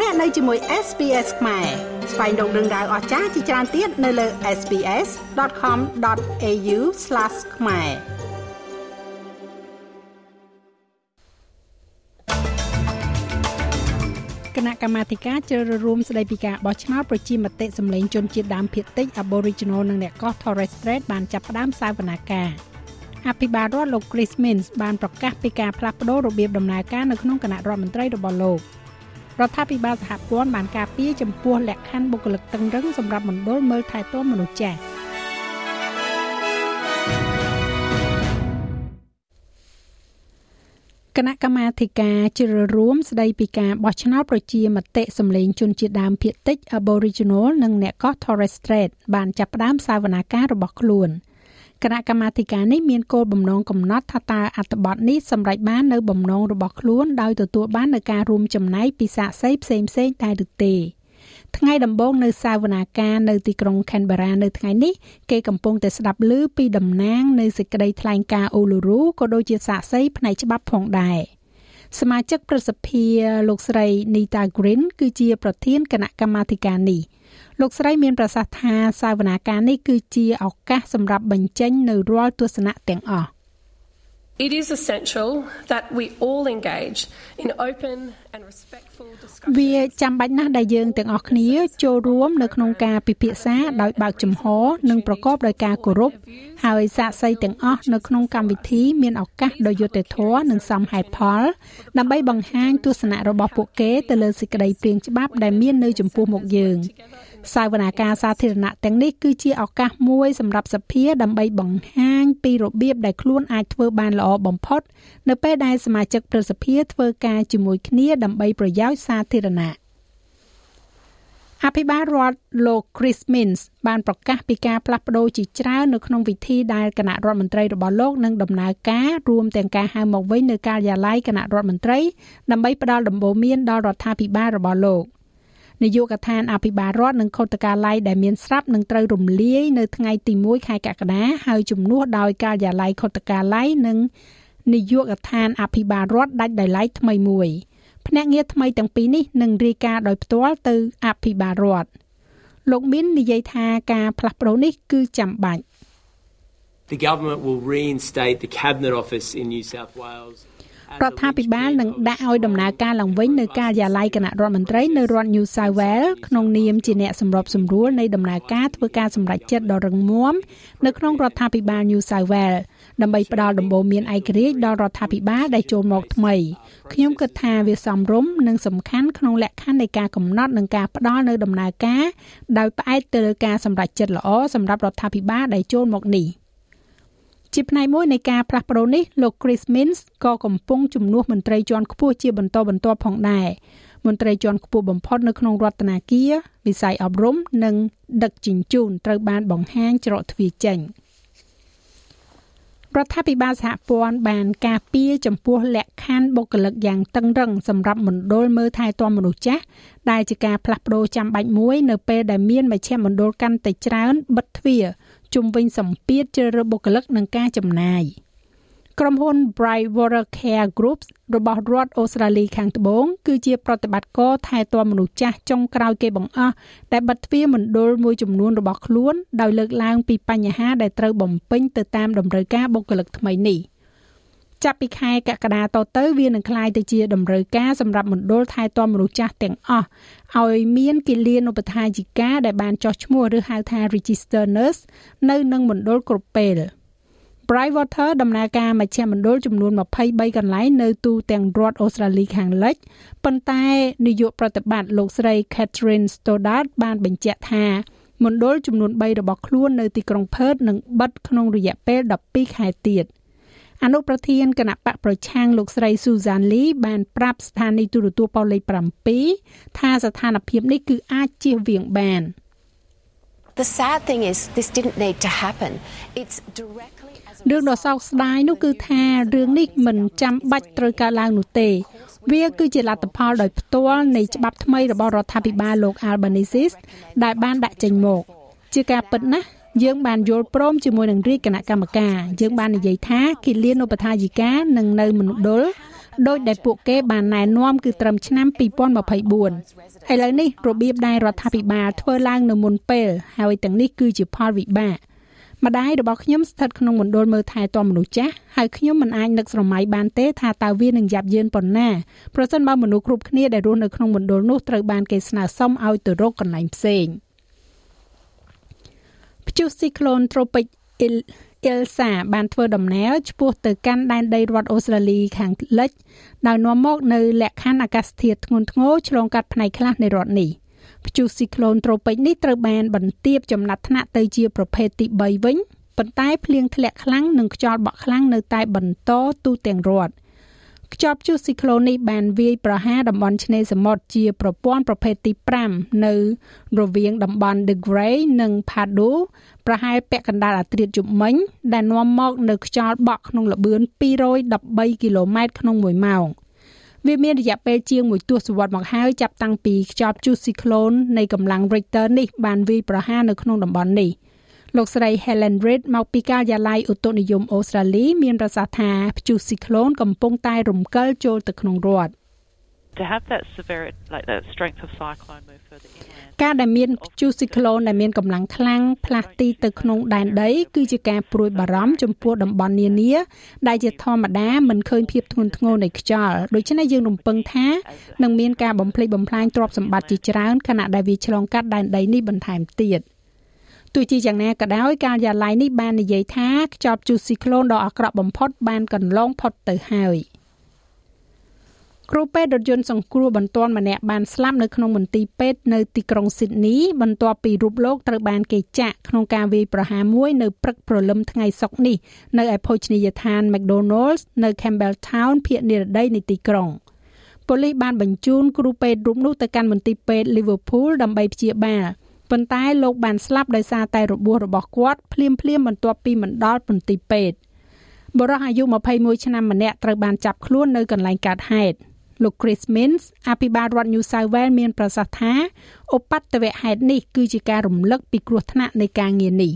លោកអ្នកនៅជាមួយ SPS ខ្មែរស្វែងរកដឹងដៅអស្ចារ្យជាច្រើនទៀតនៅលើ SPS.com.au/ ខ្មែរគណៈកម្មាធិការជ្រើសរើសរួមស្ដីពីការបោះឆ្នោតប្រជាមតិសម្លេងជនជាតិដើមភាគតិច Aboriginal និងអ្នកកោះ Torres Strait បានចាប់ផ្ដើមសវនាការអភិបាលរដ្ឋលោក Chris Minns បានប្រកាសពីការផ្លាស់ប្តូររបៀបដំណើរការនៅក្នុងគណៈរដ្ឋមន្ត្រីរបស់លោក រដ្ឋាភិបាលសហព័ន្ធបានការពារចំពោះលក្ខខណ្ឌបុគ្គលិកតឹងរឹងសម្រាប់មណ្ឌលមើលថែទាំមនុស្សចាស់គណៈកម្មាធិការជ្រើសរួមស្ដីពីការបោះឆ្នោតប្រជាមតិសម្លេងជនជាតិដើមភាគតិច Aboriginal និងអ្នកកោះ Torres Strait បានចាប់ផ្ដើមសវនាការរបស់ខ្លួន។ គណៈកម្មាធិការនេះមានគោលបំណងកំណត់ថាតើអត្ថបទនេះសម្រេចបាននៅបំណងរបស់ខ្លួនដោយទទួលបាននូវការរួមចំណែកពីសាកសីផ្សេងៗដែរឬទេថ្ងៃដំបូងនៅសាវនាការនៅទីក្រុង Canberra នៅថ្ងៃនេះគេកំពុងតែស្ដាប់ឮពីតំណាងនៃសេចក្តីថ្លែងការណ៍ Uluru ក៏ដូចជាសាកសីផ្នែកច្បាប់ផងដែរ សមាជិកប្រសិទ្ធិលោកស្រី Nita Green គឺជាប្រធានគណៈកម្មាធិការនេះលោកស្រីមានប្រសាសន៍ថាសាវនាការនេះគឺជាឱកាសសម្រាប់បញ្ចេញនៅរាល់ទស្សនៈទាំងអស់ It is essential that we all engage in open and respectful discussion. វាចាំបាច់ណាស់ដែលយើងទាំងអស់គ្នាចូលរួមនៅក្នុងការពិភាក្សាដោយបើកចំហនិងប្រកបដោយការគោរពហើយសាកសីទាំងអស់នៅក្នុងកម្មវិធីមានឱកាសដ៏យុត្តិធម៌និងសមហេតុផល ដើម្បីបង្ហាញទស្សនៈរបស់ពួកគេទៅលើសេចក្តីព្រាងច្បាប់ដែលមាននៅចំពោះមុខយើង សាវនាការសាធារណៈទាំងនេះគឺជាឱកាសមួយសម្រាប់សភាដើម្បីបង្ហាញពីរបៀបដែលខ្លួនអាចធ្វើបានល្អបំផុត នៅពេលដែលសមាជិកប្រសិទ្ធិធ្វើការជាមួយគ្នាដើម្បីប្រយោជន៍សាធារណៈអភិបាលរដ្ឋលោក Chris Minns បានប្រកាសពីការផ្លាស់ប្តូរជាច្រើននៅក្នុងវិធីដែលគណៈរដ្ឋមន្ត្រីរបស់លោកនឹងដំណើរការរួមទាំងការហៅមកវិញនៅការិយាល័យគណៈរដ្ឋមន្ត្រីដើម្បីផ្ដល់ដំបូន្មានដល់រដ្ឋាភិបាលរបស់លោក នាយកដ្ឋានអភិបាលរដ្ឋនិងខុទ្ទកាល័យដែលមានស្រាប់នឹងត្រូវរំលាយនៅថ្ងៃទី1ខែកក្កដាហើយជំនួសដោយការិយាល័យខុទ្ទកាល័យនិងនាយកដ្ឋានអភិបាលរដ្ឋដាច់ដោយឡែកថ្មីមួយភ្នាក់ងារថ្មីទាំងពីរនេះនឹងរាយការណ៍ដោយផ្ទាល់ទៅអភិបាលរដ្ឋលោកមាននិយាយថាការផ្លាស់ប្តូរនេះគឺចាំបាច់ The government will reinstate the cabinet office in New South Wales រដ្ឋាភិបាលនឹងដាក់ឲ្យដំណើរការឡើងវិញនៅការិយាល័យគណៈរដ្ឋមន្ត្រីនៅរដ្ឋ New South Wales ក្នុងនាមជាអ្នកសម្របសម្រួលនៃដំណើរការធ្វើការសម្រេចចិត្តដ៏រឹងមាំនៅក្នុងរដ្ឋាភិបាល New South Wales ដើម្បីផ្ដល់ដំបូន្មានឯករាជ្យដល់រដ្ឋាភិបាលដែលចូលមកថ្មីខ្ញុំគិតថាវាសមរម្យនិងសំខាន់ក្នុងលក្ខខណ្ឌនៃការកំណត់និងការផ្ដល់នៅដំណើរការដោយផ្អែកទៅលើការសម្រេចចិត្តល្អសម្រាប់រដ្ឋាភិបាលដែលចូលមកនេះ។ ជាផ្នែកមួយនៃការផ្លាស់ប្តូរនេះលោក Chris Minns ក៏កំពុងជំនួសមន្ត្រីជាន់ខ្ពស់ជាបន្តបន្ទាប់ផងដែរមន្ត្រីជាន់ខ្ពស់បំផុតនៅក្នុងរដ្ឋាភិបាលវិស័យអប់រំនិងដឹកជញ្ជូនត្រូវបានបង្ហាញច្រកទ្វារចេញរដ្ឋាភិបាលសហព័ន្ធបានការពារចំពោះលក្ខខណ្ឌបុគ្គលិកយ៉ាងតឹងរឹងសម្រាប់មណ្ឌលមើលថែទាំមនុស្សចាស់ដែលជាការផ្លាស់ប្តូរចាំបាច់មួយនៅពេលដែលមានមជ្ឈមណ្ឌលកាន់តែច្រើនបិទទ្វារ ជុំវិញសម្ពាធជ្រើសរើសបុគ្គលិកនិងការចំណាយក្រុមហ៊ុន Brightwater Care Group របស់រដ្ឋអូស្ត្រាលីខាងត្បូងគឺជាប្រតិបត្តិការថែទាំមនុស្សចាស់ចុងក្រោយគេបង្អស់ដែលបិទទ្វារមណ្ឌលមួយចំនួនរបស់ខ្លួនដោយលើកឡើងពីបញ្ហាដែលត្រូវបំពេញទៅតាមតម្រូវការបុគ្គលិកថ្មីនេះ។ ចាប់ពីខែកក្កដាតទៅវានឹងក្លាយទៅជាតម្រូវការសម្រាប់មណ្ឌលថែទាំមនុស្សចាស់ទាំងអស់ឲ្យមានគិលានុបដ្ឋាយិកាដែលបានចោះឈ្មោះឬហៅថា register nurse នៅនឹងមណ្ឌលគ្រប់ពេល Brightwater ដំណើរការមជ្ឈមណ្ឌលចំនួន23កន្លែងនៅទូទាំងរដ្ឋអូស្ត្រាលីខាងលិចប៉ុន្តែនាយកប្រតិបត្តិលោកស្រី Catherine Stoddard បានបញ្ជាក់ថាមណ្ឌលចំនួន3របស់ខ្លួននៅទីក្រុង Perth នឹងបិទក្នុងរយៈពេល12ខែទៀត។ អនុប្រធានគណៈបកប្រឆាំងលោកស្រី Susan Lee បានប្រាប់ស្ថានីយទូរទស្សន៍ប៉ូលេខ7ថាស្ថានភាពនេះគឺអាចជៀសវាងបាន The sad thing is this didn't need to happen. It's directly រឿងដ៏សោកស្ដាយនោះគឺថារឿងនេះមិនចាំបាច់ត្រូវកើតឡើងនោះទេ វាគឺជាលទ្ធផលដោយផ្ទាល់នៃច្បាប់ថ្មីរបស់រដ្ឋាភិបាលលោក Albanese ដែលបានដាក់ចេញមក ជាការពិតណាស់ យើងបានយល់ព្រមជាមួយនឹងរាជគណៈកម្មការយើងបាននិយាយថាគិលានុបដ្ឋាយិកានឹងនៅមណ្ឌលដោយដែលពួកគេបានណែនាំគឺត្រឹមឆ្នាំ2024ឥឡូវនេះរបៀបដែលរដ្ឋាភិបាលធ្វើឡើងនៅមុនពេលហើយទាំងនេះគឺជាផលវិបាកម្ដាយរបស់ខ្ញុំស្ថិតក្នុងមណ្ឌលមើលថែទាំមនុស្សចាស់ហើយខ្ញុំមិនអាចនឹកស្រមៃបានទេថាតើវានឹងយ៉ាប់យ៉ឺនប៉ុណ្ណាប្រសិនបើមនុស្សគ្រប់គ្នាដែលរស់នៅក្នុងមណ្ឌលនោះត្រូវបានគេស្នើសុំឲ្យទៅរកកន្លែងផ្សេង ព្យុះស៊ីក្លូនត្រូពិកអ៊ីលអ៊ីលសាបានធ្វើដំណើរឆ្ពោះទៅកាន់ដែនដីរដ្ឋអូស្ត្រាលីខាងលិចដោយនាំមកនៅលក្ខខណ្ឌអាកាសធាតុធ្ងន់ធ្ងរឆ្លងកាត់ផ្នែកខ្លះនៃរដ្ឋនេះព្យុះស៊ីក្លូនត្រូពិកនេះត្រូវបានបន្ទាបចំណាត់ថ្នាក់ទៅជាប្រភេទទី3វិញប៉ុន្តែភ្លៀងធ្លាក់ខ្លាំងនិងខ្យល់បក់ខ្លាំងនៅតែបន្តទូទាំងរដ្ឋ ខ្យល់ព្យុះស៊ីក្លូននេះបានវាយប្រហារតំបន់ឆ្នេរសមុទ្រជាប្រព័ន្ធប្រភេទទី5នៅរវាងតំបន់ The Grey និង Pado ប្រហែលពាក់កណ្ដាលអាត្រិតយប់មិញដែលនាំមកនៅខ្យល់បក់ក្នុងល្បឿន213គីឡូម៉ែត្រក្នុង1ម៉ោងវាមានរយៈពេលជាង1ទសវត្សរ៍មកហើយចាប់តាំងពីខ្យល់ព្យុះស៊ីក្លូននៃកម្លាំង Richter នេះបានវាយប្រហារនៅក្នុងតំបន់នេះ លោកស្រី Helen Reid មកពីការិយាល័យឧតុនិយមអូស្ត្រាលី មានប្រសាសន៍ថាព្យុះស៊ីក្លូនកំពុងតែរំកិលចូលទៅក្នុងរដ្ឋ to have that severe like that strength of cyclone move further inland ការដែលមានព្យុះស៊ីក្លូនដែលមានកម្លាំងខ្លាំងផ្លាស់ទីទៅក្នុងដែនដី គឺជាការព្រួយបារម្ភចំពោះតំបន់នានាដែលជាធម្មតាមិនឃើញភាពធ្ងន់ធ្ងរនៃខ្យល់ដូច្នេះយើងរំពឹងថានឹងមានការបំផ្លិចបំផ្លាញទ្រព្យសម្បត្តិជាច្រើនខណៈដែលវាឆ្លងកាត់ដែនដីនេះបន្ថែមទៀត ទោះជាយ៉ាងណាក៏ដោយការិយាល័យនេះបាននិយាយថាខ្យល់ព្យុះស៊ីក្លូនដ៏អាក្រក់បំផុតបានកន្លងផុតទៅហើយ។គ្រូពេទ្យរថយន្តសង្គ្រោះបន្ទាន់ម្នាក់បានស្លាប់នៅក្នុងមន្ទីរពេទ្យនៅទីក្រុងស៊ីដនីបន្ទាប់ពីរូបលោកត្រូវបានគេចាក់ក្នុងការវាយប្រហារមួយនៅព្រឹកព្រលឹមថ្ងៃសុក្រនេះនៅឯភោជនីយដ្ឋាន McDonald's នៅ Campbelltown ភាគនិរតីនៃទីក្រុងប៉ូលីសបានបញ្ជូនគ្រូពេទ្យរូបនោះទៅកាន់មន្ទីរពេទ្យ Liverpool ដើម្បីព្យាបាល ប៉ុន្តែលោកបានស្លាប់ដោយសារតែរបួសរបស់គាត់ភ្លាមៗបន្ទាប់ពីមិនដល់មន្ទីរពេទ្យបរិះអាយុ21ឆ្នាំម្នាក់ត្រូវបានចាប់ខ្លួននៅកន្លែងកើតហេតុលោក Chris Minns អភិបាលរដ្ឋ New South Wales មានប្រសាសន៍ថាឧបទ្ទវហេតុនេះគឺជាការរំលឹកពីគ្រោះថ្នាក់នៃការងារនេះ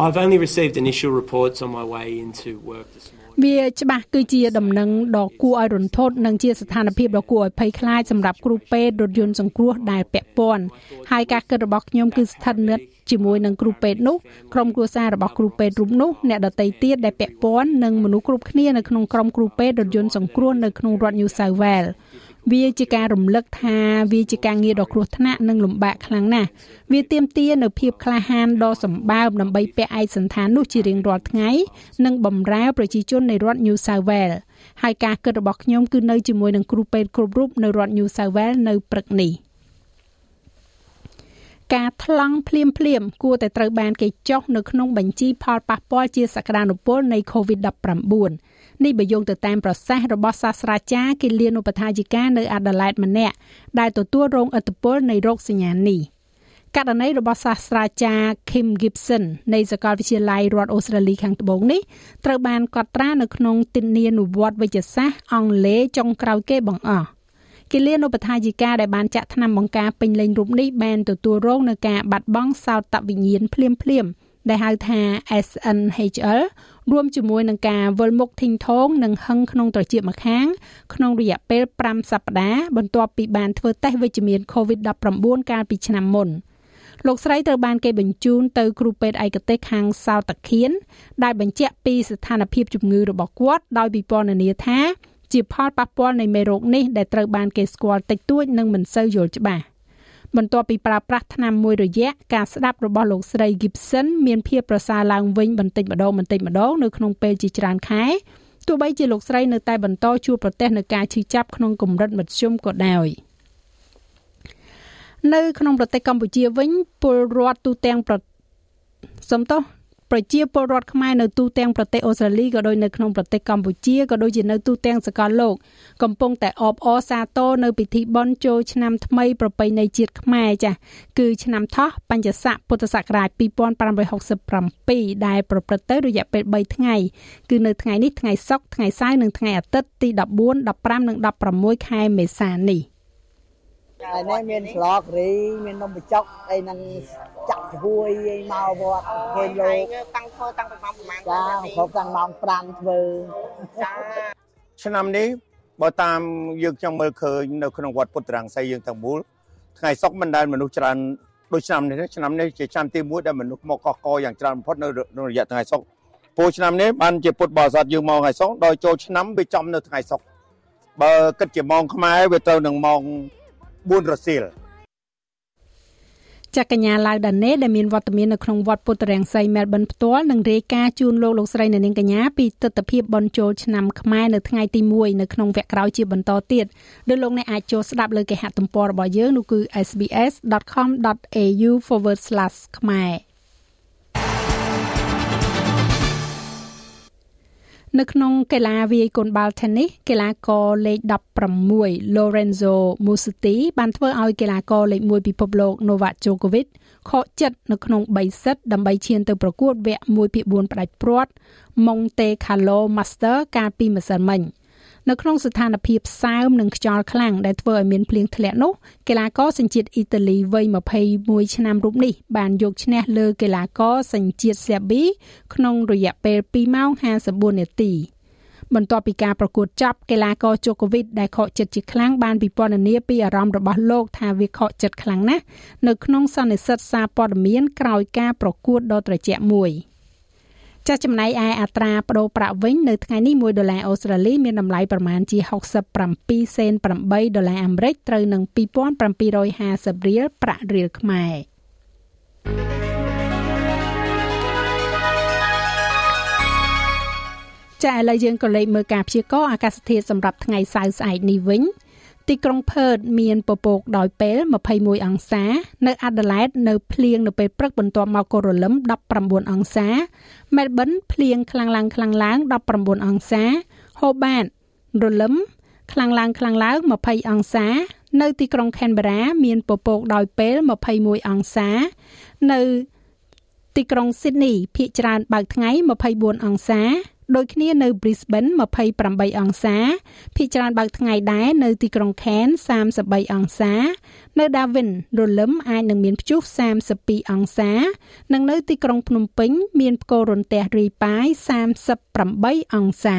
I've only received initial reports on my way into work this morning. វាច្បាស់គឺជាដំណឹងដ៏គួរឲ្យរន្ធត់និងជាស្ថានភាពដ៏គួរឲ្យភ័យខ្លាចសម្រាប់គ្រូពេទ្យរថយន្តសង្គ្រោះដែលពាក់ព័ន្ធហើយការគិតរបស់ខ្ញុំគឺស្ថិតនៅជាមួយនឹងគ្រូពេទ្យនោះក្រុមគ្រួសាររបស់គ្រូពេទ្យរូបនោះអ្នកដទៃទៀតដែលពាក់ព័ន្ធនិងមនុស្សគ្រប់គ្នានៅក្នុងក្រុមគ្រូពេទ្យរថយន្តសង្គ្រោះនៅក្នុងរដ្ឋ New South Wales វាជាការរំលឹកថាវាជាការងារដ៏គ្រោះថ្នាក់និងលំបាកខ្លាំងណាស់វាទាមទារនូវភាពក្លាហានដ៏សម្បើមដើម្បីពាក់ឯកសណ្ឋាននោះជារៀងរាល់ថ្ងៃនិងបម្រើប្រជាជននៃរដ្ឋ New South Wales ហើយការគិតរបស់ខ្ញុំគឺនៅជាមួយនឹងគ្រូពេទ្យគ្រប់រូបនៅរដ្ឋ New South Wales នៅព្រឹកនេះការថ្លង់ភ្លាមភ្លាមគួរតែត្រូវបានគេចុះនៅក្នុងបញ្ជីផលប៉ះពាល់ជាសក្តានុពលនៃ COVID-19 នេះបើយោងទៅតាមប្រសាសន៍របស់សាស្ត្រាចារ្យគិលានុបដ្ឋាយិកានៅ Adelaide ម្នាក់ដែលទទួលរងឥទ្ធិពលនៃរោគសញ្ញានេះករណីរបស់សាស្ត្រាចារ្យ Kim Gibson នៃសាកលវិទ្យាល័យរដ្ឋអូស្ត្រាលីខាងត្បូងនេះត្រូវបានកត់ត្រានៅក្នុងទិនានុវត្តវិទ្យាសាស្ត្រអង់គ្លេសចុងក្រោយគេបង្អស់គិលានុបដ្ឋាយិកាដែលបានចាក់ថ្នាំបង្ការពេញលេញរូបនេះបានទទួលរងនឹងការបាត់បង់សោតវិញ្ញាណភ្លាមភ្លាម ដែលហៅថា SNHL រួមជាមួយនឹងការវិលមុខធីងថងនិងហឹងក្នុងត្រចៀកម្ខាង ក្នុងរយៈពេល5សប្តាហ៍បន្ទាប់ពីបានធ្វើតេស្តវិជ្ជមាន COVID-19 កាលពីឆ្នាំមុនលោកស្រីត្រូវបានគេបញ្ជូនទៅគ្រូពេទ្យឯកទេសខាងសោតខៀនដែលបញ្ជាក់ពីស្ថានភាពជំងឺរបស់គាត់ដោយពិពណ៌នាថាជាផលប៉ះពាល់នៃមេរោគនេះដែលត្រូវបានគេស្គាល់តិចតួចនិងមិនសូវយល់ច្បាស់ បន្ទាប់ពីប្រើប្រាស់ថ្នាំមួយរយៈការស្ដាប់របស់លោកស្រី Gibson មានភាពប្រសើរឡើងវិញបន្តិចម្ដងបន្តិចម្ដងនៅក្នុងពេលជាច្រើនខែទោះបីជាលោកស្រីនៅតែបន្តជួបប្រទះនឹងការឈឺចាប់ក្នុងកម្រិតមធ្យមក៏ដោយនៅក្នុងប្រទេសកម្ពុជាវិញពលរដ្ឋទូទាំងប្រសំទោស ប្រជាពលរដ្ឋខ្មែរនៅទូទាំងប្រទេសអូស្ត្រាលីក៏ដូចនៅក្នុងប្រទេសកម្ពុជាក៏ដូចជានៅទូទាំងសកលលោកកំពុងតែអបអរសាទរនៅពិធីបុណ្យចូលឆ្នាំថ្មីប្រពៃណីជាតិខ្មែរចាស់គឺឆ្នាំថោះបញ្ញស័កពុទ្ធសករាជ2567ដែលប្រព្រឹត្តទៅរយៈពេល3ថ្ងៃគឺនៅថ្ងៃនេះថ្ងៃសុក្រថ្ងៃសៅរ៍និងថ្ងៃអាទិត្យទី14 15និង16ខែមេសានេះ។ ហើយនេះមានស្លករីមាននំបញ្ចុកអីនឹងចាក់ជ្រួយអីមកវត្តគេលោកតាំងធ្វើតាំងពីម៉ោងប្រហែលចាគ្រប់តាំងម៉ោង5ធ្វើចាឆ្នាំនេះបើតាមយើងខ្ញុំមើលឃើញនៅក្នុងវត្តពុទ្ធរាំងសីយើងទាំងមូលថ្ងៃសុកមិនដែលមនុស្សច្រើនដូចឆ្នាំនេះឆ្នាំនេះជាឆ្នាំទី1ដែលមនុស្សមកកកកយ៉ាងច្រើនបំផុតនៅរយៈថ្ងៃសុកពូឆ្នាំនេះបានជាពុទ្ធបរិស័ទយើងមកថ្ងៃសុកដោយចូលឆ្នាំវាចំនៅថ្ងៃសុកបើគិតជាម៉ោងខ្មែរវាត្រូវនឹងម៉ោង 4រសៀលចាកញ្ញាឡាវដាណេដែលមានវត្តមាននៅក្នុងវត្តពុទ្ធរាំងសីមែលប៊នផ្ទាល់នឹងរាយការណ៍ជូនលោកលោកស្រីនៅនាងកញ្ញាពីទស្សនវិជ្ជាបនចូលឆ្នាំខ្មែរនៅថ្ងៃទី1នៅក្នុងវគ្គក្រោយជាបន្តទៀតដោយលោកអ្នកអាចចូលស្ដាប់លើគេហទំព័ររបស់យើងនោះគឺ sbs.com.au/ ខ្មែរ នៅក្នុងកីឡាវាយកូនបាល់ Tennis កីឡាករលេខ16 Lorenzo Musetti បានធ្វើឲ្យកីឡាករលេខ1ពិភពលោក Novak Djokovic ខកចិត្តនៅក្នុង3សិតដើម្បីឈានទៅប្រកួតវគ្គ1/4ផ្ដាច់ព្រាត់ Monte Carlo Master កាលពីម្សិលមិញ។ នៅក្នុងស្ថានភាពសើមនិងខ្យល់ខ្លាំងដែលធ្វើឲ្យមានភ្លៀងធ្លាក់នោះកីឡាករសញ្ជាតិអ៊ីតាលីវ័យ21ឆ្នាំរូបនេះបានយកឈ្នះលើកីឡាករសញ្ជាតិសេប៊ីក្នុងរយៈពេល2ម៉ោង54នាទីបន្ទាប់ពីការប្រកួតចប់កីឡាករជូកូវីតដែលខកចិត្តជាខ្លាំងបានពិពណ៌នាពីអារម្មណ៍របស់លោកថាវាខកចិត្តខ្លាំងណាស់នៅក្នុងសន្និសីទសារព័ត៌មានក្រោយការប្រកួតដ៏ត្រជាក់មួយ។ ចាស់ចំណែកឯអត្រាប្តូរប្រាក់វិញនៅថ្ងៃនេះ1ដុល្លារអូស្ត្រាលីមានតម្លៃប្រមាណជា67សេន8ដុល្លារអាមេរិកត្រូវនឹង2750រៀលប្រាក់រៀលខ្មែរចាឥឡូវយើងក៏លេខមើលការព្យាករណ៍អាកាសធាតុសម្រាប់ថ្ងៃសៅរ៍ស្អែកនេះវិញ ទីក្រុងផឺតមានពពកដោយពេល21អង្សា នៅអាដាលេដនៅភ្លៀងនៅពេលព្រឹកបន្ទាប់មកក៏រលឹម19អង្សាមែលប៊នភ្លៀងខ្លាំងឡើងខ្លាំងឡើង19អង្សាហូបាតរលឹមខ្លាំងឡើងខ្លាំងឡើង20អង្សា នៅទីក្រុង Canberra មានពពកដោយពេល21អង្សា នៅទីក្រុង Sydney ភាគច្រើនបើកថ្ងៃ24អង្សា ដូចគ្នានៅ Brisbane 28អង្សាភាគច្រើនបើកថ្ងៃដែរនៅទីក្រុង Cairns 33អង្សា នៅ Darwin រលឹមអាចនឹងមានព្យុះ32អង្សា និងនៅទីក្រុងភ្នំពេញ មានផ្គររន្ទះរាយប៉ាយ38អង្សា